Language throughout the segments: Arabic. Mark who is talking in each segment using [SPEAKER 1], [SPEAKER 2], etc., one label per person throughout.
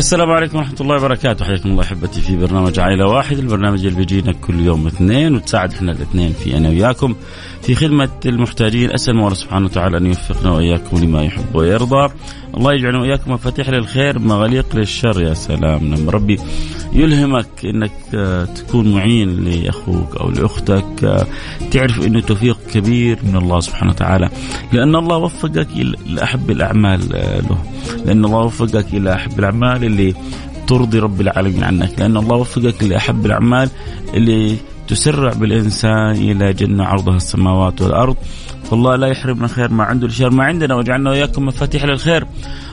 [SPEAKER 1] السلام عليكم ورحمة الله وبركاته. حياكم الله أحبتي في برنامج عائلة واحدة البرنامج اللي بيجينا كل يوم اثنين والساعة 2 إحنا الاثنين في أنا وياكم في خدمة المحتاجين. أسأل الله سبحانه وتعالى أن يوفقنا وإياكم لما يحب ويرضى. الله يجعلنا وإياكم مفاتيح للخير مغاليق للشر. يا سلام. لما ربي يلهمك أنك آه، تكون معين لأخوك أو لأختك. آه، تعرف أنه توفيق كبير من الله سبحانه وتعالى. لأن الله وفقك لأحب الأعمال آه، له. لأن الله وفقك إلى أحب الأعمال اللي ترضي رب العالمين عنك. لأن الله وفقك لأحب الأعمال اللي تسرع بالإنسان إلى جنة عرضها السماوات والأرض. فالله لا يحرمنا خير ما عنده الشر ما عندنا وجعلنا وإياكم مفاتيح للخير.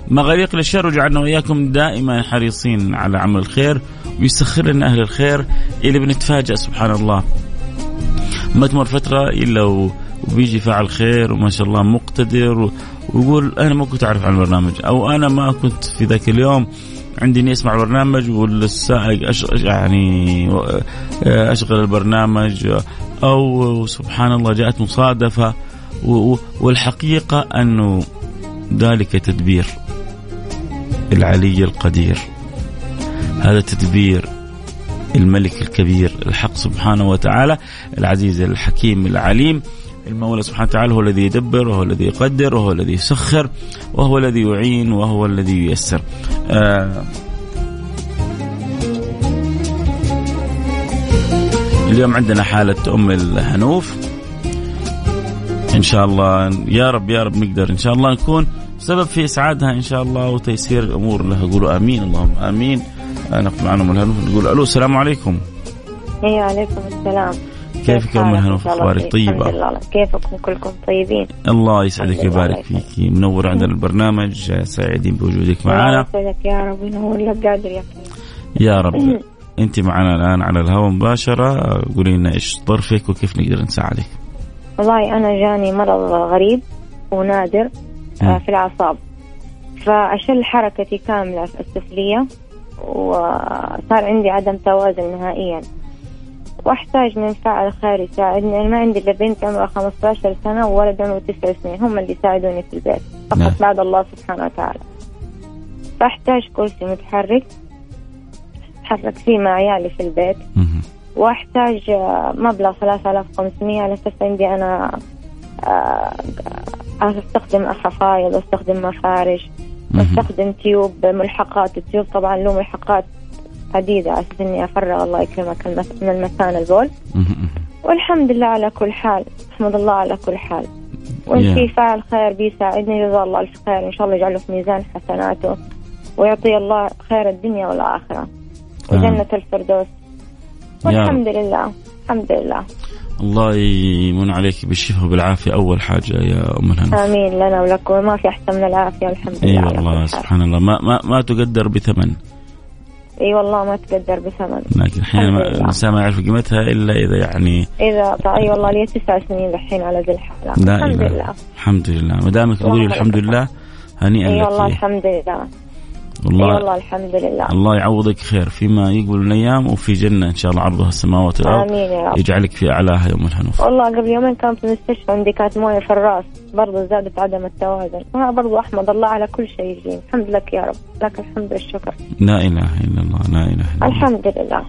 [SPEAKER 1] مغاليق للشر وجعلنا وإياكم دائما حريصين على عمل الخير. ويسخر لنا أهل الخير اللي بنتفاجأ سبحان الله ما تمر فترة إلا وبيجي فاعل خير وما شاء الله مقتدر ويقول أنا ما كنت أعرف عن البرنامج أو أنا ما كنت في ذاك اليوم عندي إني أسمع برنامج والسائق. يعني أشغل البرنامج أو سبحان الله جاءت مصادفة والحقيقة أنه ذلك تدبير العلي القدير هذا تدبير الملك الكبير الحق سبحانه وتعالى العزيز الحكيم العليم. المولى سبحانه وتعالى هو الذي يدبر وهو الذي يقدر وهو الذي يسخر وهو الذي يعين وهو الذي ييسر. آه اليوم عندنا حالة أم الهنوف. إن شاء الله يا رب يا رب نقدر إن شاء الله نكون سبب في إسعادها إن شاء الله وتيسير الأمور لها. قولوا آمين اللهم آمين. نقف معنا أم الهنوف نقول ألو السلام عليكم.
[SPEAKER 2] أيوه عليكم السلام.
[SPEAKER 1] كيفك يا ام الهنوف أخبارك طيبة؟
[SPEAKER 2] الحمد لله. كيفكم؟ كلكم طيبين؟
[SPEAKER 1] الله يسعدك ويبارك فيك. منور عندنا البرنامج سعيدين بوجودك معنا.
[SPEAKER 2] يسعدك يا رب ينور لك قادر يا
[SPEAKER 1] يا رب. أنت معنا الآن على الهواء مباشرة. قولي لنا إيش ظرفك وكيف نقدر نساعدك.
[SPEAKER 2] والله أنا جاني مرض غريب ونادر آه، في الأعصاب. فأشل حركتي كاملة السفلية. وصار عندي عدم توازن نهائيا. وأحتاج من فاعل خير يساعدني. أنا ما عندي إلا بنت عمرها 15 سنة وولد عمره 9 سنين. هم اللي يساعدوني في البيت. فقط نعم. بعد الله سبحانه وتعالى. فأحتاج كرسي متحرك. أتحرك فيه مع عيالي في البيت. وأحتاج آه، مبلغ 3500 على أساس عندي أنا آه، أستخدم حفايض أستخدم مفارش أستخدم تيوب ملحقات التيوب طبعا له ملحقات عديدة على أساس إني أفرغ الله يكرمك من المكان البول. والحمد لله على كل حال أحمد الله على كل حال. وإن في فاعل خير بيساعدني جزاه الله ألف خير. إن شاء الله يجعله في ميزان حسناته ويعطي الله خير الدنيا والآخرة. وجنة الفردوس. والحمد لله الحمد لله.
[SPEAKER 1] الله يمن عليك بالشفاء وبالعافية. أول حاجة يا أم الهنا
[SPEAKER 2] آمين. لنا ولكم وما في أحسن من العافية الحمد لله
[SPEAKER 1] أي والله سبحان الله. ما, ما, ما تقدر بثمن.
[SPEAKER 2] إي والله ما تقدر بثمن.
[SPEAKER 1] لكن أحيانا الإنسان ما يعرف قيمتها إلا إذا يعني
[SPEAKER 2] إذا إي والله لي تسع سنين الحين على ذي الحاله الحمد لله.
[SPEAKER 1] الحمد لله. ما دامك تقولي الحمد لله هنيئا
[SPEAKER 2] لك إي والله الحمد لله.
[SPEAKER 1] والله
[SPEAKER 2] والله الحمد لله.
[SPEAKER 1] الله يعوضك خير فيما يقبل من الأيام وفي جنة إن شاء الله عرضها السماوات والأرض.
[SPEAKER 2] آمين يا رب.
[SPEAKER 1] يجعلك في أعلاها يوم الهنوف
[SPEAKER 2] والله قبل يومين كنت في المستشفى عندي كانت موية في الراس برضه زادت عدم التوازن. وها برضه أحمد الله على كل شيء يجيني الحمد لك يا رب. لك الحمد والشكر.
[SPEAKER 1] لا إله إلا الله لا إله إلا الله.
[SPEAKER 2] الحمد لله.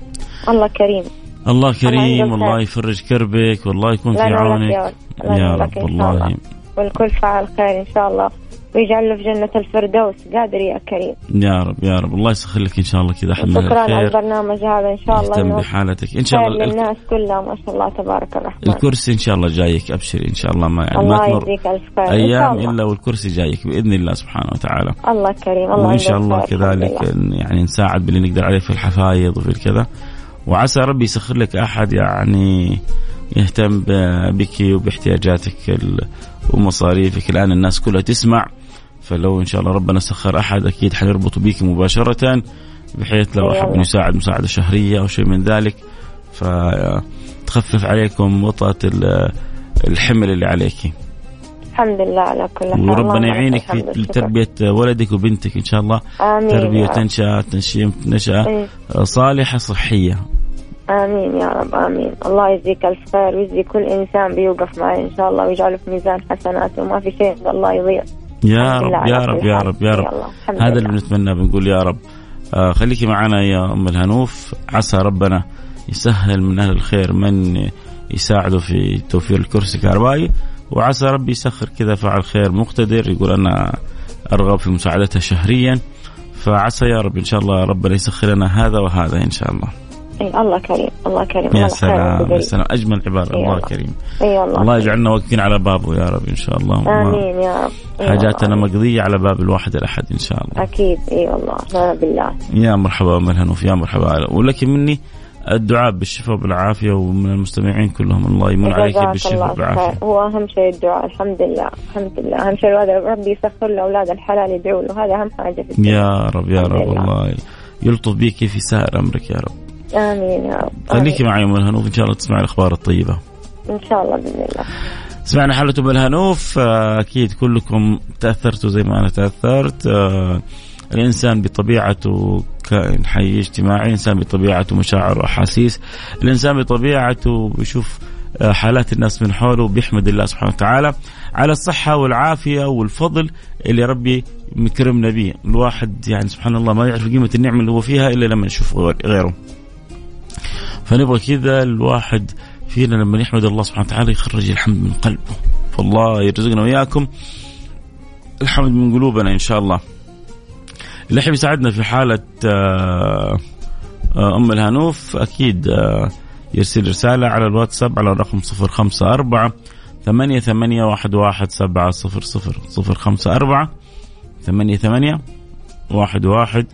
[SPEAKER 2] الله كريم.
[SPEAKER 1] الله كريم والله يفرج كربك والله يكون في عونك.
[SPEAKER 2] يا
[SPEAKER 1] رب, يا رب والله.
[SPEAKER 2] والكل فعل خير إن شاء الله. ويجعل له في جنة الفردوس قادر يا كريم.
[SPEAKER 1] يا رب يا رب. الله يسخر لك إن شاء الله كذا
[SPEAKER 2] إحنا شكرا على البرنامج هذا إن شاء الله
[SPEAKER 1] يهتم بحالتك. إن شاء الله
[SPEAKER 2] للناس كلها ما شاء الله تبارك الرحمن.
[SPEAKER 1] الكرسي إن شاء الله جايك ابشري إن شاء الله ما
[SPEAKER 2] يعني الله ما يديك ألف خير.
[SPEAKER 1] أيام إلا والكرسي جايك بإذن الله سبحانه وتعالى.
[SPEAKER 2] الله كريم الله
[SPEAKER 1] وإن شاء الله كذلك يعني نساعد باللي نقدر عليه في الحفايض وفي الكذا وعسى ربي يسخر لك أحد يعني يهتم بك وباحتياجاتك ومصاريفك. الآن الناس كلها تسمع فلو إن شاء الله ربنا سخر أحد أكيد حيربط بيك مباشرة بحيث لو أحد يساعد مساعدة شهرية أو شيء من ذلك فتخفف عليكم وطأة الحمل اللي عليك.
[SPEAKER 2] الحمد لله على كل حال.
[SPEAKER 1] وربنا يعينك في. تربية ولدك وبنتك إن شاء الله.
[SPEAKER 2] آمين رب.
[SPEAKER 1] تنشأ تنشئه نشاه
[SPEAKER 2] إيه.
[SPEAKER 1] صالحة صحية.
[SPEAKER 2] آمين يا رب آمين. الله يجزيك ألف خير ويجزي كل إنسان بيوقف معي إن شاء الله ويجعله في ميزان حسناته وما في شيء الله يضيع.
[SPEAKER 1] يا رب يا رب يا. رب يا رب. هذا اللي. بنتمناه بنقول يا رب. آه خليكي معنا يا أم الهنوف. عسى ربنا يسهل من أهل الخير من يساعده في توفير الكرسي الكهربائي وعسى ربي يسخر كذا فعل خير مقتدر يقول أنا أرغب في مساعدتها شهريا. فعسى يا رب إن شاء الله ربنا يسخر لنا هذا وهذا إن شاء الله.
[SPEAKER 2] الله كريم الله كريم
[SPEAKER 1] يا سلام يا. سلام. أجمل عباره
[SPEAKER 2] إي
[SPEAKER 1] الله
[SPEAKER 2] الله.
[SPEAKER 1] كريم.
[SPEAKER 2] إي الله
[SPEAKER 1] الله يجعلنا واقفين على بابه يا رب إن شاء الله.
[SPEAKER 2] آمين يا رب. إي
[SPEAKER 1] حاجاتنا. مقضية على باب الواحد الأحد إن شاء الله.
[SPEAKER 2] أكيد إي والله بالله
[SPEAKER 1] يا مرحبا أم الهنوف يا مرحبا. ولك مني الدعاء بالشفاء وبالعافيه ومن المستمعين كلهم الله يمن عليك بالشفاء
[SPEAKER 2] خير. هو أهم شيء الدعاء الحمد لله الحمد لله. أهم شيء الولد ربي يسخر له أولاد الحلال يدعوا له. هذا أهم حاجة في الدنيا.
[SPEAKER 1] يا رب يا رب
[SPEAKER 2] لله.
[SPEAKER 1] الله يلطف بك في سائر أمرك يا رب.
[SPEAKER 2] آمين يا رب.
[SPEAKER 1] خليكي. معي أم الهنوف إن شاء الله تسمعي الأخبار الطيبة.
[SPEAKER 2] إن شاء الله بإذن الله.
[SPEAKER 1] سمعنا حالة أم الهنوف آه، أكيد كلكم تأثرتوا زي ما أنا تأثرت. آه، الإنسان بطبيعته كائن حي اجتماعي، الإنسان بطبيعته مشاعر وأحاسيس، الإنسان بطبيعته بيشوف آه، حالات الناس من حوله وبيحمد الله سبحانه وتعالى. على الصحة والعافية والفضل اللي ربي مكرمنا به، الواحد يعني سبحان الله ما يعرف قيمة النعمة اللي هو فيها إلا لما يشوف غير- غيره. فنبغى كذا الواحد فينا لما يحمد الله سبحانه وتعالى يخرج الحمد من قلبه. فالله يرزقنا وإياكم الحمد من قلوبنا إن شاء الله. اللي يحب يساعدنا في حالة آه، آه، أم الهنوف أكيد آه، يرسل رسالة على الواتساب على الرقم صفر خمسة أربعة ثمانية ثمانية واحد واحد سبعة صفر صفر صفر خمسة أربعة ثمانية ثمانية واحد واحد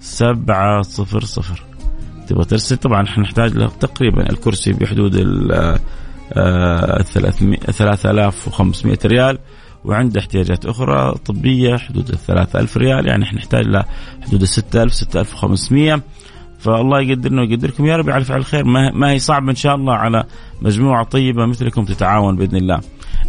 [SPEAKER 1] سبعة صفر صفر. تبغى ترسل طبعا حنحتاج له تقريبا الكرسي بحدود ال آه، 300 3500 ريال. وعنده احتياجات أخرى طبية حدود ال 3000 ريال. يعني حنحتاج له حدود ال 6000 6500 فالله يقدرنا ويقدركم. يا رب على فعل الخير. ما هي صعبة إن شاء الله على مجموعة طيبة مثلكم تتعاون بإذن الله.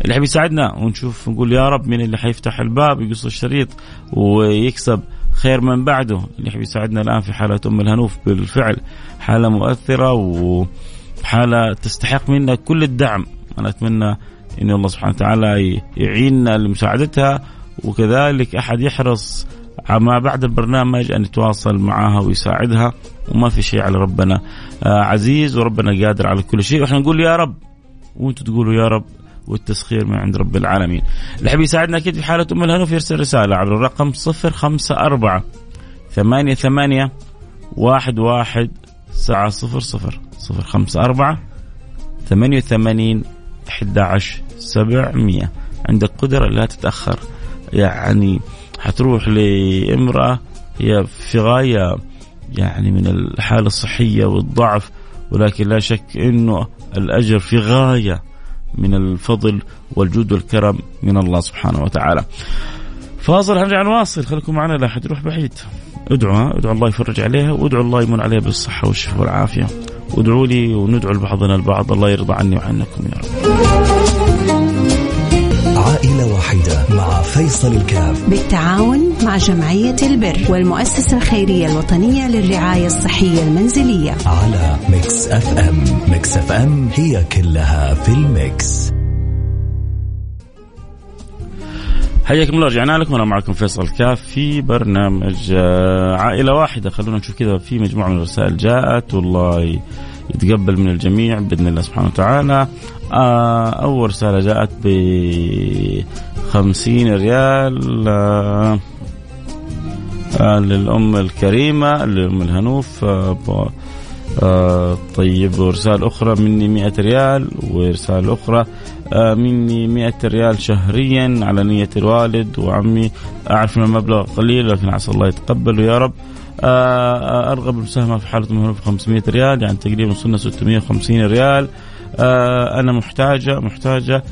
[SPEAKER 1] اللي حبي يساعدنا ونشوف نقول يا رب مين اللي حيفتح الباب يقص الشريط ويكسب خير من بعده. اللي يحب يساعدنا الآن في حالة أم الهنوف بالفعل حالة مؤثرة وحالة تستحق منا كل الدعم. أنا أتمنى إن الله سبحانه وتعالى يعيننا لمساعدتها وكذلك أحد يحرص ما بعد البرنامج أن يتواصل معها ويساعدها وما في شيء على ربنا. آه عزيز وربنا قادر على كل شيء. وإحنا نقول يا رب. وأنتم تقولوا يا رب. والتسخير من عند رب العالمين. اللي حبي يساعدنا أكيد في حالة أم الهنوف يرسل رسالة على الرقم صفر خمسة أربعة ثمانية ثمانية واحد واحد سبعة صفر صفر. صفر خمسة أربعة ثمانية وثمانين أحد عشر سبعمية. عندك قدرة لا تتأخر. يعني حتروح لامرأة هي في غاية يعني من الحالة الصحية والضعف ولكن لا شك أنه الأجر في غاية من الفضل والجود والكرم من الله سبحانه وتعالى. فاصل هنرجع نواصل خليكم معنا لا حد يروح بعيد. ادعوا ادعوا الله يفرج عليها وادعوا الله يمن عليها بالصحة والشفاء والعافية. وادعوا لي وندعو لبعضنا البعض الله يرضى عني وعنكم يا رب.
[SPEAKER 3] عائلة واحدة مع فيصل الكاف.
[SPEAKER 4] بالتعاون مع جمعية البر والمؤسسة الخيرية الوطنية للرعاية الصحية المنزلية.
[SPEAKER 3] على Mix FM. Mix FM هي كلها في ال mix.
[SPEAKER 1] حياكم الله رجعنا لكم. أنا معكم فيصل كاف في برنامج عائلة واحدة. خلونا نشوف كذا في مجموعة من الرسائل جاءت. والله يتقبل من الجميع بإذن الله سبحانه وتعالى. أول رسالة جاءت ب 50 ريال للأم الكريمة للأم الهنوف آه طيب ورسالة أخرى مني مئة ريال ورسالة أخرى آه مني مئة ريال شهريا على نية الوالد وعمي. أعرف أن المبلغ قليل لكن عسى الله يتقبله يا رب. آه أرغب المساهمة في حالة مهنوف 500 ريال يعني تقريبا وصلنا 650 ريال. أنا محتاجة محتاجة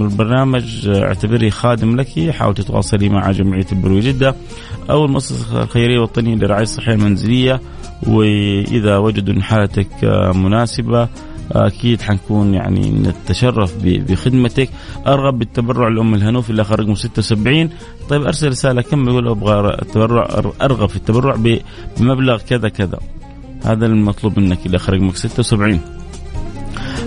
[SPEAKER 1] البرنامج اعتبري خادم لك حاول تتواصلي مع جمعية البروي جدة أو المؤسسة الخيرية الوطنية للرعاية الصحية المنزلية وإذا وجدوا أن حالتك مناسبة أكيد حنكون يعني نتشرف بخدمتك. ارغب بالتبرع لأم الهنوف اللي اخر رقم 76 طيب أرسل رسالة كم يقول أبغى التبرع أرغب في التبرع بمبلغ كذا كذا؟ هذا المطلوب منك اللي اخر رقمك 76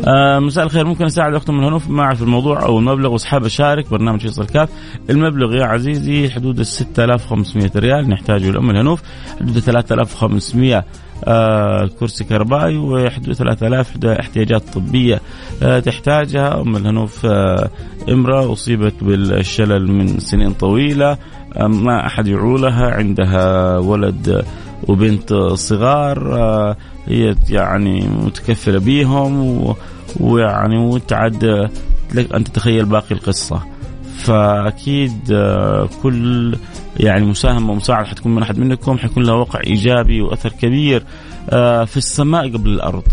[SPEAKER 1] آه مساء الخير. ممكن أساعد اختم من هنوف ما اعرف الموضوع أو المبلغ واسحاب أشارك برنامج فيصل كاف المبلغ يا عزيزي حدود ال 6500 ريال. نحتاجه لام الهنوف حدود 3500 آه كرسي كهربائي وحدود 3000 احتياجات طبية. آه تحتاجها أم الهنوف آه إمرأة أصيبت بالشلل من سنين طويلة آه ما أحد يعولها عندها ولد وبنت صغار آه هي يعني متكفلة بيهم ويعني وانت عاد لك أن تتخيل باقي القصة. فأكيد آه، كل يعني مساهمه ومساعدة حتكون من أحد منكم حيكون لها وقع إيجابي وأثر كبير آه، في السماء قبل الأرض.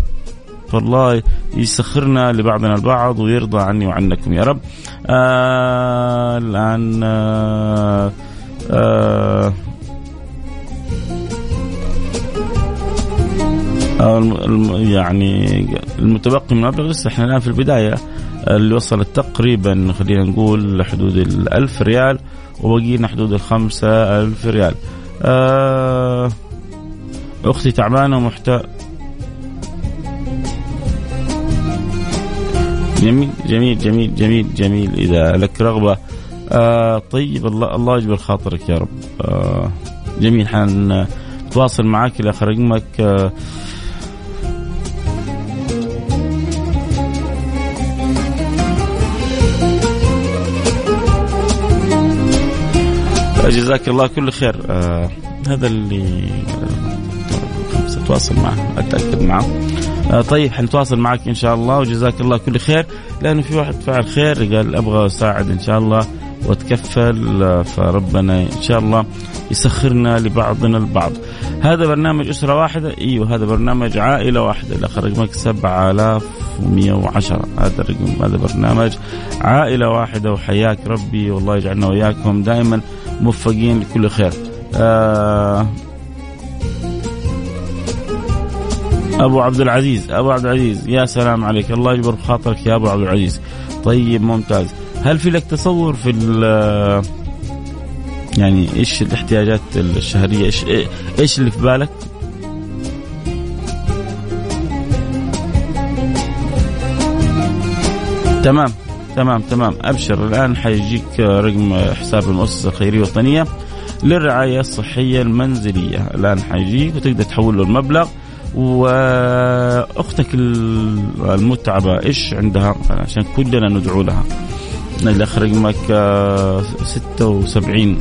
[SPEAKER 1] فالله يسخرنا لبعضنا البعض ويرضى عني وعنكم يا رب. الآن آه آه يعني المتبقي من المبلغ لسه. إحنا الآن في البداية اللي وصلت تقريبا خلينا نقول حدود الألف ريال وبقينا حدود الخمسة ألف ريال. آه أختي تعبانة ومحتاج جميل جميل جميل جميل جميل. إذا لك رغبة آه طيب الله الله يجبر خاطرك يا رب. آه جميل. حنتواصل معك إلى رقمك آه جزاك الله كل خير. آه هذا اللي سأتواصل معه أتأكد معه. آه طيب حنتواصل معك إن شاء الله وجزاك الله كل خير. لأنه في واحد فعل خير قال أبغى أساعد إن شاء الله وأتكفل آه فربنا إن شاء الله يسخرنا لبعضنا البعض. هذا برنامج أسرة واحدة. أيوه هذا برنامج عائلة واحدة. الأخ رقمك 7110 هذا الرقم هذا برنامج عائلة واحدة. وحياك ربي والله يجعلنا وإياكم دائما. موفقين لكل خير. آه أبو عبد العزيز أبو عبد العزيز يا سلام عليك. الله يجبر بخاطرك يا أبو عبد العزيز. طيب ممتاز. هل في لك تصور في يعني إيش الاحتياجات الشهرية؟ إيش إيش اللي في بالك؟ تمام. تمام تمام. أبشر الآن حيجيك رقم حساب المؤسسة الخيرية الوطنيه للرعاية الصحية المنزلية. الآن حيجيك وتقدر تحول له المبلغ وأختك المتعبة إيش عندها؟ عشان كلنا ندعو لها. الاخ رقمك 76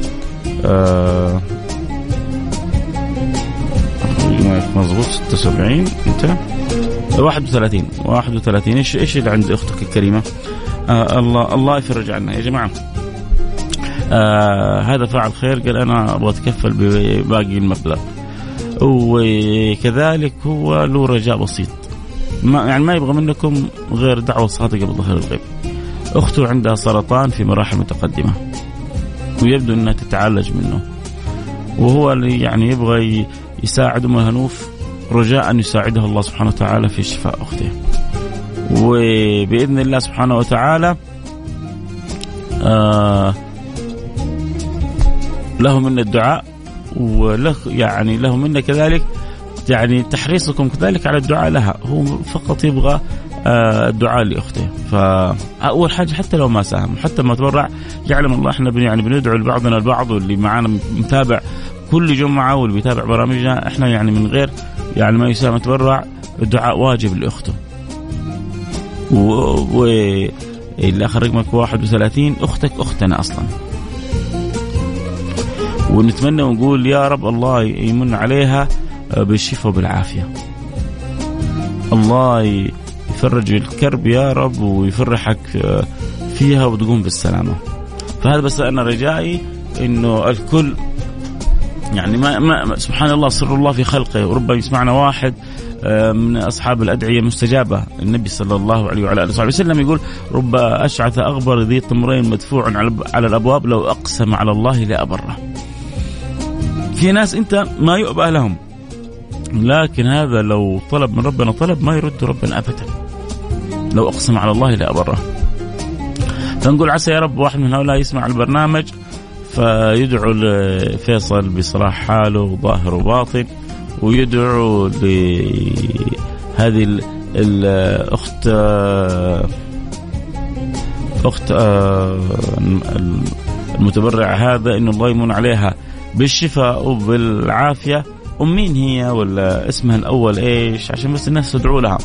[SPEAKER 1] آه مضبوط 76 أنت؟ 31 31 إيش إيش اللي عند أختك الكريمة؟ آه الله الله يفرج عنا يا جماعة. آه هذا فاعل خير قال أنا أبغى أتكفل بباقي المبلغ. وكذلك هو له رجاء بسيط. ما يعني ما يبغى منكم غير دعوة صادقة بظهر الغيب. أخته عندها سرطان في مراحل متقدمة. ويبدو أنها تتعالج منه. وهو اللي يعني يبغى يساعد أم هنوف رجاء أن يساعدها الله سبحانه وتعالى في شفاء أخته. وبإذن الله سبحانه وتعالى آه له منا الدعاء وله يعني له منا كذلك يعني تحريصكم كذلك على الدعاء لها. هو فقط يبغى آه الدعاء لأخته. فاول حاجة حتى لو ما ساهم حتى ما تبرع يعلم الله إحنا يعني بندعو لبعضنا البعض واللي معنا متابع كل جمعة واللي بيتابع برامجنا إحنا يعني من غير يعني ما يساهم يتبرع الدعاء واجب لأخته. و, و... اللي آخر رقمك 31 أختك أختنا أصلا. ونتمنى ونقول يا رب الله يمن عليها بالشفاء وبالعافية. الله يفرج الكرب يا رب ويفرحك فيها وتقوم بالسلامة. فهذا بس أنا رجائي إنه الكل يعني ما, ما سبحان الله سر الله في خلقه وربما يسمعنا واحد من أصحاب الأدعية المستجابة النبي صلى الله عليه وعلى آله وصحبه وسلم يقول رب أشعث أغبر ذي طمرين مدفوع على الأبواب لو أقسم على الله لابره. في ناس أنت ما يؤبى لهم لكن هذا لو طلب من ربنا طلب ما يرد ربنا ابدا. لو أقسم على الله لابره فنقول عسى يا رب واحد من هؤلاء يسمع البرنامج فيدعو لفيصل بصلاح حاله وظاهر وباطن ويدعو لهذه الأخت أخت المتبرع هذا إنه الله يمن عليها بالشفاء وبالعافية. ام مين هي ولا اسمها الأول إيش؟ عشان بس الناس تدعو لها.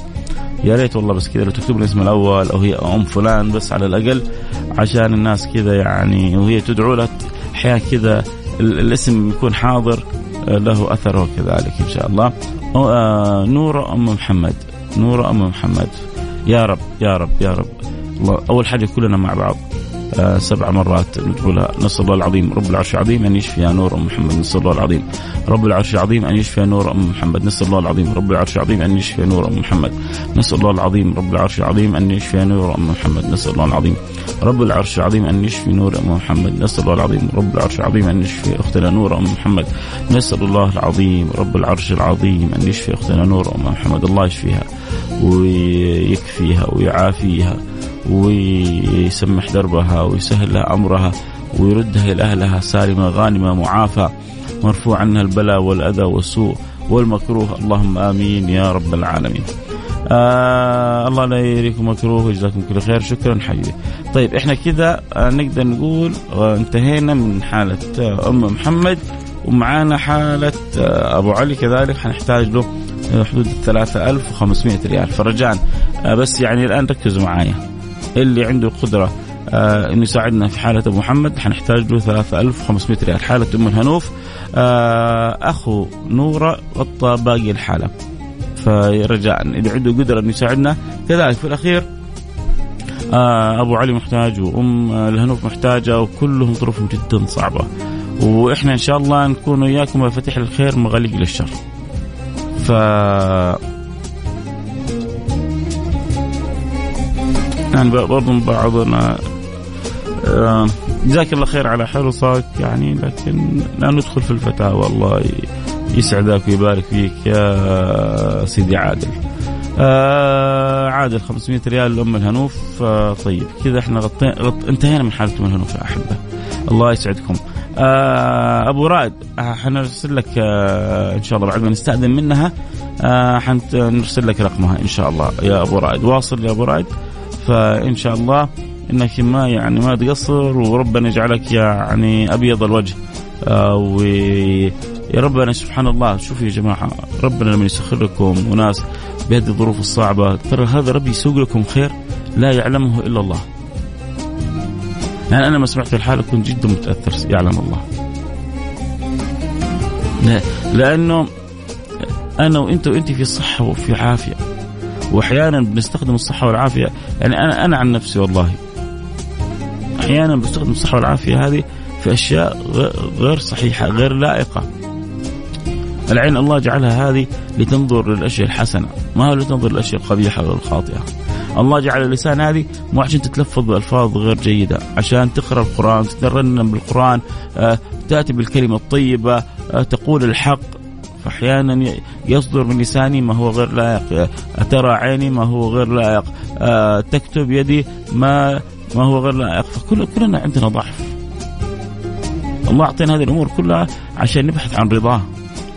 [SPEAKER 1] يا ريت والله بس كذا لو تكتب لي اسم الأول أو هي أم فلان بس على الأقل عشان الناس كذا يعني وهي تدعو لها. أحيانا كذا الاسم يكون حاضر آه، له اثره كذلك إن شاء الله. آه، نورة أم محمد. نورة أم محمد. يا رب يا رب يا رب. الله أول حاجة كلنا مع بعض. سبع مرات نقولها نسأل الله العظيم رب العرش العظيم أن يشفي نور أم محمد. نسأل الله العظيم رب العرش العظيم أن يشفي نور أم محمد. نسأل الله العظيم رب العرش العظيم أن يشفي نور أم محمد. نسأل الله العظيم رب العرش العظيم أن يشفي نور أم محمد. نسأل الله العظيم رب العرش العظيم أن يشفي نور أم محمد. نسأل الله العظيم رب العرش العظيم أن يشفي أختنا نور أم محمد. نسأل الله العظيم رب العرش العظيم أن يشفي أختنا نور أم محمد. الله يشفيها ويكفيها ويعافيها. ويسمح دربها ويسهل لها أمرها ويردها إلى أهلها سالمة غانمة معافى مرفوع عنها البلاء والأذى والسوء والمكروه. اللهم آمين يا رب العالمين. آه الله لا يريكم مكروه وجزاكم كل خير. شكرا حبيبي. طيب إحنا كذا آه نقدر نقول آه انتهينا من حالة آه أم محمد ومعانا حالة آه أبو علي كذلك. حنحتاج له حدود 3500 ريال. فرجاء بس يعني الآن ركزوا معايا. اللي عنده قدرة آه إنه يساعدنا في حالة أبو محمد حنحتاج له 3500 ريال، حالة أم الهنوف آه أخو نورة غطى باقي الحالة. فرجاء إذا عنده قدرة إنه يساعدنا كذلك في الأخير آه أبو علي محتاج وأم الهنوف محتاجة وكلهم ظروفهم جدا صعبة. وإحنا إن شاء الله نكون وياكم مفاتيح الخير مغاليق للشر. ف يعني برضو بعضنا آه، جزاك الله خير على حرصك يعني لكن لا ندخل في الفتاوى. الله يسعدك ويبارك فيك يا سيدي عادل. آه عادل 500 ريال لأم الهنوف. آه طيب كذا إحنا غطينا غط... انتهينا من حالة أم الهنوف يا أحبة. الله يسعدكم. آه أبو رائد حنرسل لك آه إن شاء الله بعد ما نستأذن منها آه حنرسل لك رقمها إن شاء الله يا أبو رائد. واصل يا أبو رائد. فإن شاء الله إنك ما يعني ما تقصر وربنا يجعلك يعني أبيض الوجه آه ويا ربنا سبحان الله شوفوا يا جماعة ربنا لما يسخر لكم وناس بهذه الظروف الصعبة ترى هذا ربي يسوق لكم خير لا يعلمه إلا الله. يعني أنا لما سمعت الحاله كنت جدا متأثر يعلم الله. لأنه أنا وأنت وأنت في صحة وفي عافية واحيانا بنستخدم الصحة والعافية. يعني أنا أنا عن نفسي والله. أحيانا بستخدم الصحة والعافية هذه في أشياء غير صحيحة غير لائقة. العين الله جعلها هذه لتنظر للأشياء الحسنة ما هو لتنظر للأشياء القبيحة والخاطئة. الله جعل اللسان هذه مو عشان تتلفظ بألفاظ غير جيدة عشان تقرأ القرآن تترنم بالقرآن آه، تأتي بالكلمة الطيبة آه، تقول الحق. فاحيانا يصدر من لساني ما هو غير لائق. ترى عيني ما هو غير لائق. آه، تكتب يدي ما ما هو غير لائق. فكل كلنا عندنا ضعف. الله أعطينا هذه الأمور كلها عشان نبحث عن رضاه.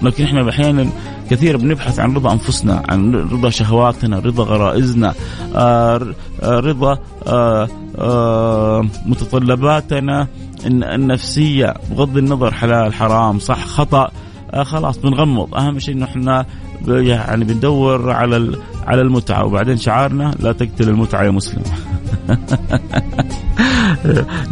[SPEAKER 1] لكن إحنا أحيانا كثير بنبحث عن رضا أنفسنا عن رضا شهواتنا رضا غرائزنا آه، آه، رضا متطلباتنا النفسية. بغض النظر حلال حرام صح خطأ. خلاص بنغمض. أهم شيء إنه إحنا يعني بندور على على المتعة. وبعدين شعارنا لا تقتل المتعة يا مسلم.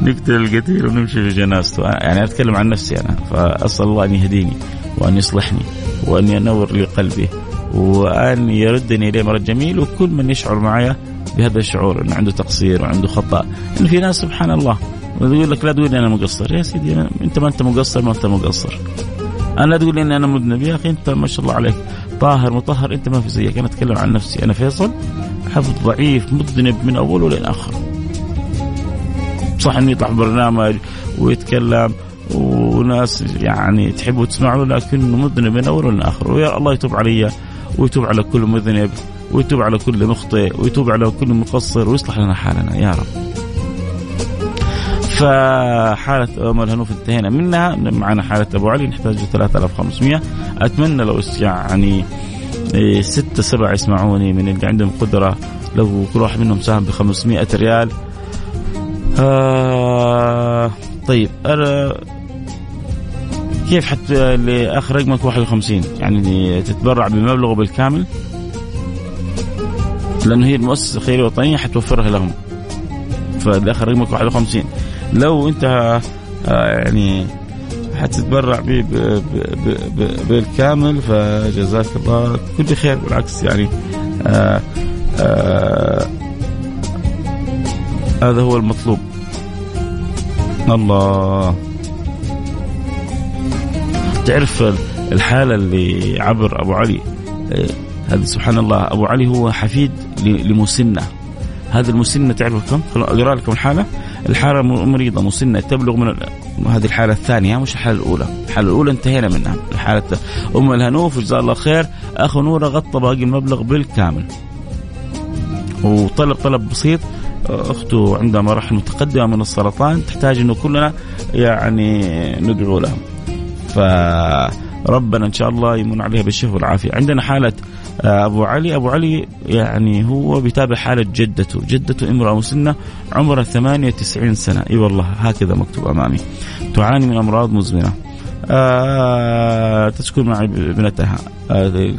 [SPEAKER 1] نقتل القتيل ونمشي في جنازته. يعني أتكلم عن نفسي أنا. فأسأل الله أن يهديني وأن يصلحني وأن ينور لي قلبي وأن يردني إليه مرد جميل. وكل من يشعر معي بهذا الشعور إنه عنده تقصير وعنده خطأ. إنه في ناس سبحان الله يقول لك لا تقول أنا مقصر. يا سيدي أنت ما أنت مقصر ما أنت مقصر. أنا لا تقول لي إني أنا مذنب يا أخي أنت ما شاء الله عليك. طاهر مطهر أنت ما في زيك. أنا أتكلم عن نفسي. أنا فيصل حفظ ضعيف مذنب من اوله لين اخره صح انه يطلع برنامج ويتكلم وناس يعني تحبوا تسمعوا لكنه مذنب من اوله لين اخره ويا الله يتوب علي ويتوب على كل مذنب ويتوب على كل مخطئ ويتوب على كل مقصر ويصلح لنا حالنا. يا رب. فحالة أم الهنوف انتهينا منها. معنا حالة أبو علي نحتاج 3500 أتمنى لو يعني إيه، ستة سبعة يسمعوني من اللي عندهم قدرة. لو كل واحد منهم ساهم ب 500 ريال. آه طيب أنا كيف حتى لآخر رقمك 51 يعني تتبرع بمبلغه بالكامل لأنه هي المؤسسة الخيرية الوطنيه حتوفرها لهم. فالاخر رقمك 51 لو انت آه، يعني حتتبرع به بالكامل فجزاك الله كل خير بالعكس يعني آآ آه، آآ آه، هذا هو المطلوب. الله. تعرف الحالة اللي عبر أبو علي هذا سبحان الله أبو علي هو حفيد لمسنة هذه المسنة تعرف كم؟ أقرأ لكم الحالة. الحالة مريضة مسنة تبلغ من هذه الحالة الثانية مش الحالة الأولى. الحالة الأولى انتهينا منها. الحالة أم الهنوف جزاها الله خير. أخو نورة غطى باقي المبلغ بالكامل. وطلب طلب بسيط. أخته عندها مراحل متقدمة من السرطان تحتاج إنه كلنا يعني ندعو لها. فربنا إن شاء الله يمن عليها بالشفاء والعافية. عندنا حالة أبو علي. أبو علي يعني هو بيتابع حاله جدته. جدته امرأة مسنة عمرها 98 سنة. إي والله هكذا مكتوب أمامي. تعاني من أمراض مزمنة. آه تسكن مع ابنتها. آه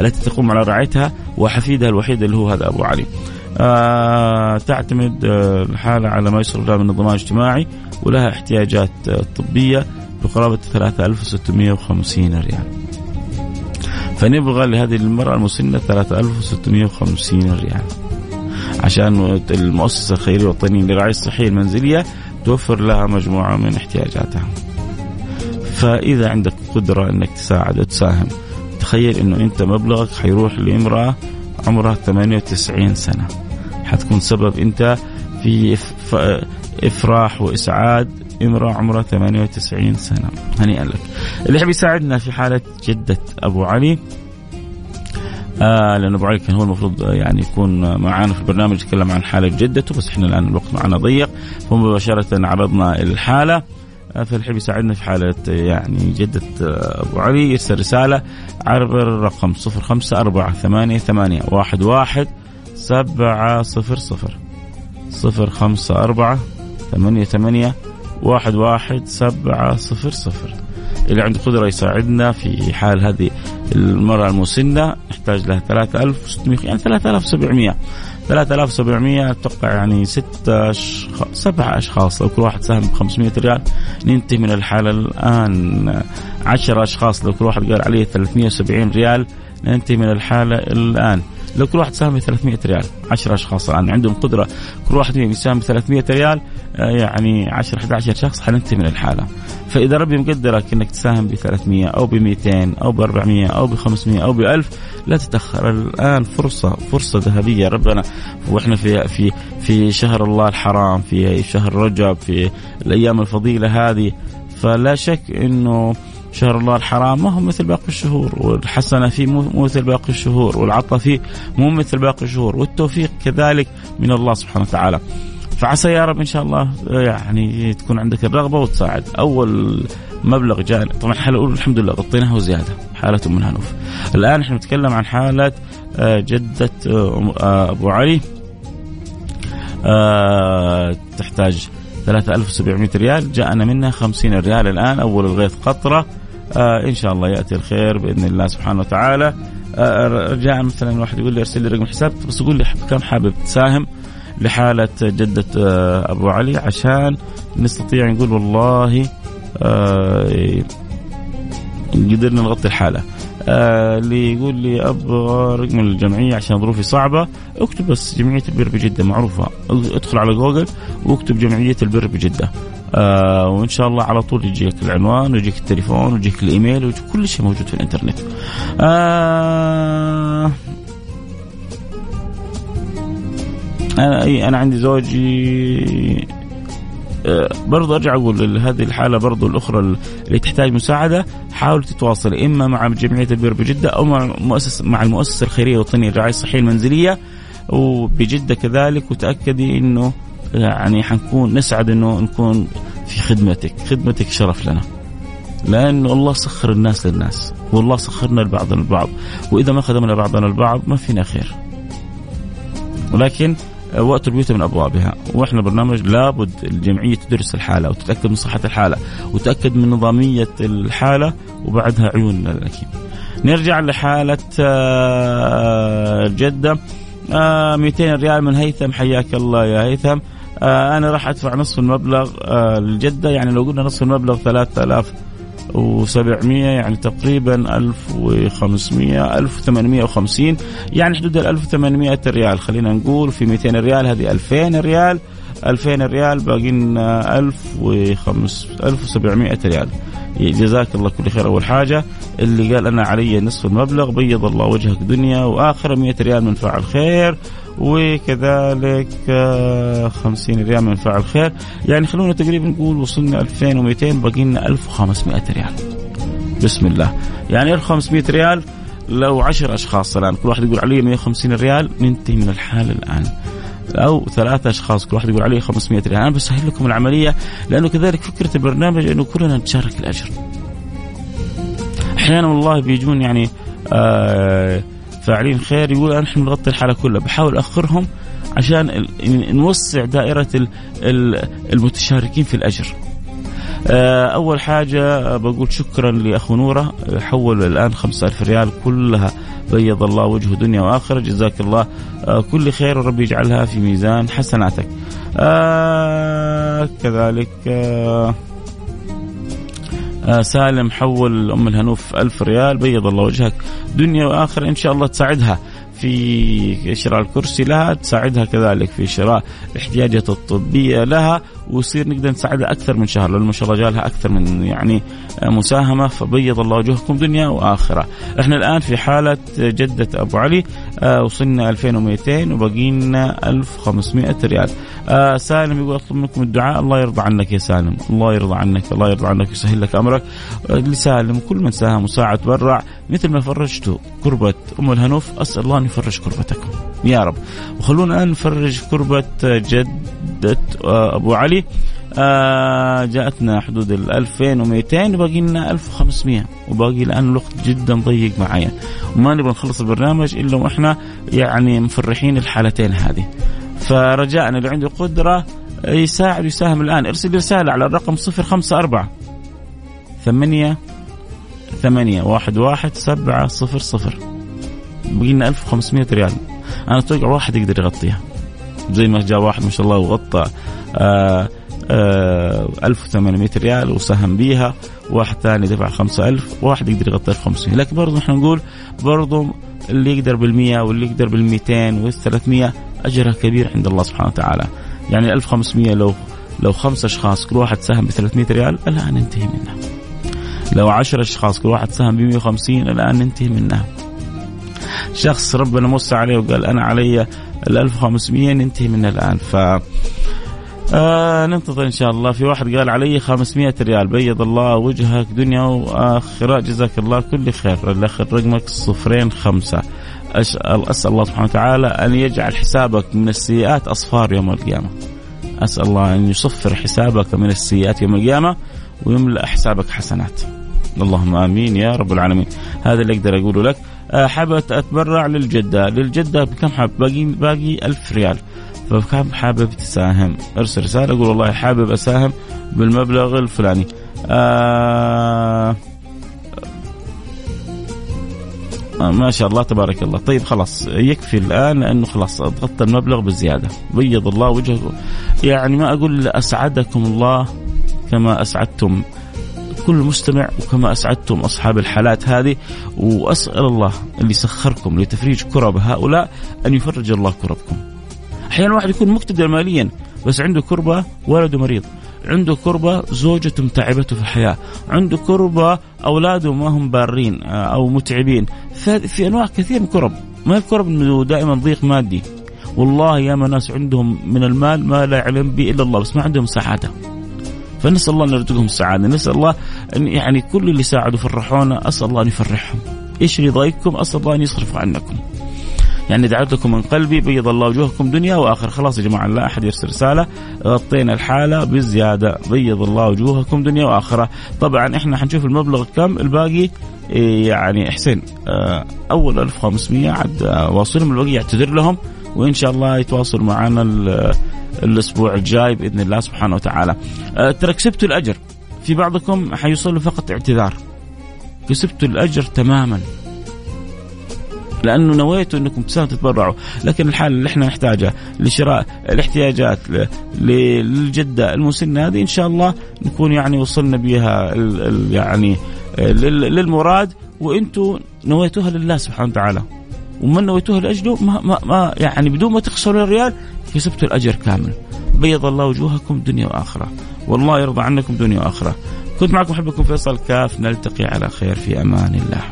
[SPEAKER 1] التي تقوم على رعايتها وحفيدها الوحيد اللي هو هذا أبو علي. آه تعتمد آه الحالة على ما يصرف لها من الضمان الاجتماعي ولها احتياجات آه طبية بقرابة 3650 ريال. فنبغى لهذه المرأة المسنة 3650 ريال. عشان المؤسسة الخيرية الوطنية للرعاية الصحية المنزلية توفر لها مجموعة من احتياجاتها. فإذا عندك قدرة أنك تساعد وتساهم تخيل أنه أنت مبلغك حيروح لامرأة عمرها 98 سنة. حتكون سبب أنت في إفراح وإسعاد امرأة عمرها 98 سنة. هنيئا لك. اللي يحب يساعدنا في حالة جدة أبو علي آه لأن أبو علي كان هو المفروض يعني يكون معنا في البرنامج يتكلم عن حالة جدته بس إحنا الآن الوقت معنا ضيق. فمباشرة عرضنا الحالة. آه، فالحب يساعدنا في حالة يعني جدة آه، أبو علي يرسل رسالة عبر الرقم صفر خمسة أربعة ثمانية ثمانية واحد واحد سبعة صفر صفر. صفر خمسة أربعة ثمانية ثمانية واحد واحد سبعة صفر صفر. اللي عنده قدرة يساعدنا في حال هذه المرأة المسنة نحتاج لها 3600 يعني 3700 3700 أتوقع يعني ستة أشخاص سبعة أشخاص. لو كل واحد ساهم ب 500 ريال ننتهي من الحالة الآن. 10 أشخاص لو كل واحد قال عليه 370 ريال ننتهي من الحالة الآن. لو كل واحد ساهم ب 300 ريال 10 أشخاص الآن عندهم قدرة. كل واحد يساهم ب 300 ريال يعني 10 11 شخص حننتهي من الحالة. فإذا ربي مقدرك إنك تساهم ب 300 أو ب 200 أو ب 400 أو ب 500 أو ب 1000 لا تتأخر. الآن فرصة فرصة ذهبية. ربنا وإحنا في في في شهر الله الحرام في شهر رجب في الأيام الفضيلة هذه فلا شك إنه شهر الله الحرام ما هو مثل باقي الشهور والحسنة فيه مو مثل باقي الشهور والعطاء فيه مو مثل باقي الشهور والتوفيق كذلك من الله سبحانه وتعالى. فعسى يا رب إن شاء الله يعني تكون عندك الرغبة وتساعد. أول مبلغ جاء طبعا الحاله الاولى الحمد لله غطيناها وزيادة حالة أم الهنوف. الآن إحنا نتكلم عن حالة آه، جدة آه، أبو علي. آه، تحتاج 3700 ريال جاءنا منها 50 ريال الآن أول الغيث قطرة. آه إن شاء الله يأتي الخير بإذن الله سبحانه وتعالى. آه رجاء مثلا واحد يقول لي أرسل لي رقم حساب بس يقول لي كم حابب تساهم. لحالة جدة آه أبو علي عشان نستطيع نقول والله آه قدرنا نغطي الحالة. آه اللي يقول لي أبغى رقم الجمعية عشان ظروفي صعبة اكتب بس جمعية البر بجدة معروفة. ادخل على جوجل واكتب جمعية البر بجدة. آه وإن شاء الله على طول يجيك العنوان ويجيك التليفون ويجيك الإيميل ويجيك كل شيء موجود في الإنترنت. آه أنا أنا عندي زوجي آه، برضو أرجع أقول هذه الحالة برضو الأخرى اللي تحتاج مساعدة حاولوا تتواصلوا إما مع جمعية البر بجدة أو مع مؤسسه مع المؤسسة الخيرية الوطنيه للرعايه الصحية المنزلية وبجدة كذلك وتأكدي إنه يعني حنكون نسعد إنه نكون في خدمتك، خدمتك شرف لنا. لأنه الله سخر الناس للناس، والله سخرنا لبعضنا البعض، وإذا ما خدمنا بعضنا البعض ما فينا خير. ولكن وقت البيوت من أبوابها. وإحنا برنامج لابد الجمعية تدرس الحالة وتتأكد من صحة الحالة وتأكد من نظامية الحالة وبعدها عيون الأكيد. نرجع لحالة آه، جدة. 200 آه، ريال من هيثم حياك الله يا هيثم. آه، أنا راح أدفع نصف المبلغ للجده يعني لو قلنا نصف المبلغ 3000 و700 يعني تقريبا 1500 1850 يعني حدود ال 1800 ريال. خلينا نقول في 200 ريال هذه 2000 ريال. 2000 ريال باقي لنا 1700 ريال. جزاك الله كل خير. أول حاجة اللي قال أنا علي نصف المبلغ بيض الله وجهك دنيا واخره 100 ريال من فاعل خير. وكذلك 50 آه، ريال من فاعل خير. يعني خلونا تقريبا نقول وصلنا 2200 باقي لنا 1500 ريال. بسم الله. يعني 1500 ريال لو 10 أشخاص الآن كل واحد يقول علي 150 ريال ننتهي من الحال الآن. أو ثلاثة أشخاص كل واحد يقول عليه 500 ريال. أنا بسهل لكم العملية لأنه كذلك فكرة البرنامج إنه كلنا نتشارك الأجر. أحيانا والله بيجون يعني آه فاعلين خير. يقول نحن نغطي الحالة كلها. بحاول أخرهم عشان نوسع دائرة المتشاركين في الأجر. آه، أول حاجة بقول شكرا لأخو نورة. حول خمسة ألف ريال. كلها بيض الله وجهه دنيا وآخرة. جزاك الله. آه، كل خير وربي يجعلها في ميزان حسناتك. آه كذلك سالم حول أم الهنوف ألف ريال بيض الله وجهك. دنيا وآخرة إن شاء الله تساعدها في شراء الكرسي لها تساعدها كذلك في شراء الاحتياجات الطبية لها. ويصير نقدر نساعدها أكثر من شهر لأن ما شاء الله جالها أكثر من يعني مساهمة فبيض الله وجهكم دنيا وآخرة. إحنا الآن في حالة جدة أبو علي آه وصلنا 2200 وباقي لنا 1500 ريال. آه سالم يقول أطلب منكم الدعاء الله يرضى عنك يا سالم الله يرضى عنك الله يرضى عنك ويسهل لك أمرك. آه لسالم كل من ساهم وساعد تبرع مثل ما فرجتوا كربة أم الهنوف أسأل الله أن يفرج كربتكم. يا رب. وخلونا نفرج كربة جدة آه، أبو علي. آه جاءتنا حدود ال 2200 وباقي لنا 1500 وباقي الآن الوقت جدا ضيق معايا. وما نبغى نخلص البرنامج إلا وإحنا يعني مفرحين الحالتين هذه. فرجاءنا اللي عنده قدره يساعد ويساهم الآن. ارسل رسالة على الرقم 054 ثمانية ثمانية واحد واحد سبعة صفر صفر. بقي لنا 1500 ريال. أنا أتوقع واحد يقدر يغطيها. زي ما جاء واحد ما شاء الله وغطى آه آه 1800 ريال وساهم بيها واحد ثاني دفع 5000 واحد يقدر يغطي 500 لكن برضه إحنا نقول برضه اللي يقدر بال100 واللي يقدر بال200 وال300 أجرها كبير عند الله سبحانه وتعالى. يعني 1500 لو لو خمس أشخاص كل واحد ساهم ب 300 ريال الآن ننتهي منها. لو 10 أشخاص كل واحد ساهم ب 150 الآن ننتهي منها. شخص ربنا موسى عليه وقال أنا علي ال 1500 ننتهي منها الآن. ف آه ننتظر إن شاء الله. في واحد قال علي 500 ريال. بيض الله وجهك دنيا وآخرة. جزاك الله كل خير. الآخر رقمك صفرين خمسة. اسال أسأل الله سبحانه وتعالى أن يجعل حسابك من السيئات أصفار يوم القيامة. أسأل الله أن يصفر حسابك من السيئات يوم القيامة ويملأ حسابك حسنات. اللهم آمين يا رب العالمين. هذا اللي أقدر أقوله لك. حابب أتبرع للجدة. للجدة بكم حاب؟ باقي باقي ألف ريال. فكم حابب تساهم؟ أرسل رسالة قول والله حابب أساهم بالمبلغ الفلاني. آه ما شاء الله تبارك الله. طيب خلاص. يكفي الآن لأنه خلاص غطى المبلغ بزيادة. بيض الله وجهكم يعني ما أقول أسعدكم الله كما أسعدتم. كل مستمع وكما أسعدتم أصحاب الحالات هذه وأسأل الله اللي سخركم لتفريج كرب هؤلاء أن يفرج الله كربكم. أحيانا واحد يكون مقتدر ماليا بس عنده كربة ولده مريض عنده كربة زوجته متعبته في الحياة عنده كربة أولاده ما هم بارين آه، أو متعبين. في أنواع كثير من كرب ما هي كرب أنه دائما ضيق مادي. والله ياما ناس عندهم من المال ما لا يعلم به إلا الله بس ما عندهم سعادة فنسأل الله أن يرزقهم السعادة، نسأل الله أن يعني كل اللي ساعدوا فرحونا أسأل الله أن يفرحهم. إيش يضايقكم؟ أسأل الله أن يصرف عنكم. يعني دعوت لكم من قلبي بيض الله وجوهكم دنيا وآخر خلاص يا جماعة لا أحد يرسل رسالة غطينا الحالة بزيادة بيض الله وجوهكم دنيا وآخرة طبعا إحنا حنشوف المبلغ كم الباقي إيه، يعني حسين آه، أول 1500 عاد آه، واصلهم الباقي يعتذر لهم وإن شاء الله يتواصلوا معنا الأسبوع الجاي بإذن الله سبحانه وتعالى. آه، ترى كسبتوا الأجر. في بعضكم حيوصل فقط اعتذار. كسبتوا الأجر تماما. لأنه نويتوا إنكم تتبرعوا. لكن الحاله اللي إحنا نحتاجها لشراء الاحتياجات للجدة المسنة هذه إن شاء الله نكون يعني وصلنا بها يعني للمراد. وأنتم نويتوها لله سبحانه وتعالى. ومن نويتوها لأجله ما, ما, ما يعني بدون ما تخسروا الريال كسبتوا الأجر كامل. بيض الله وجوهكم دنيا وآخرة. والله يرضى عنكم دنيا وآخرة. كنت معكم أحبكم فيصل. كاف نلتقي على خير في أمان الله.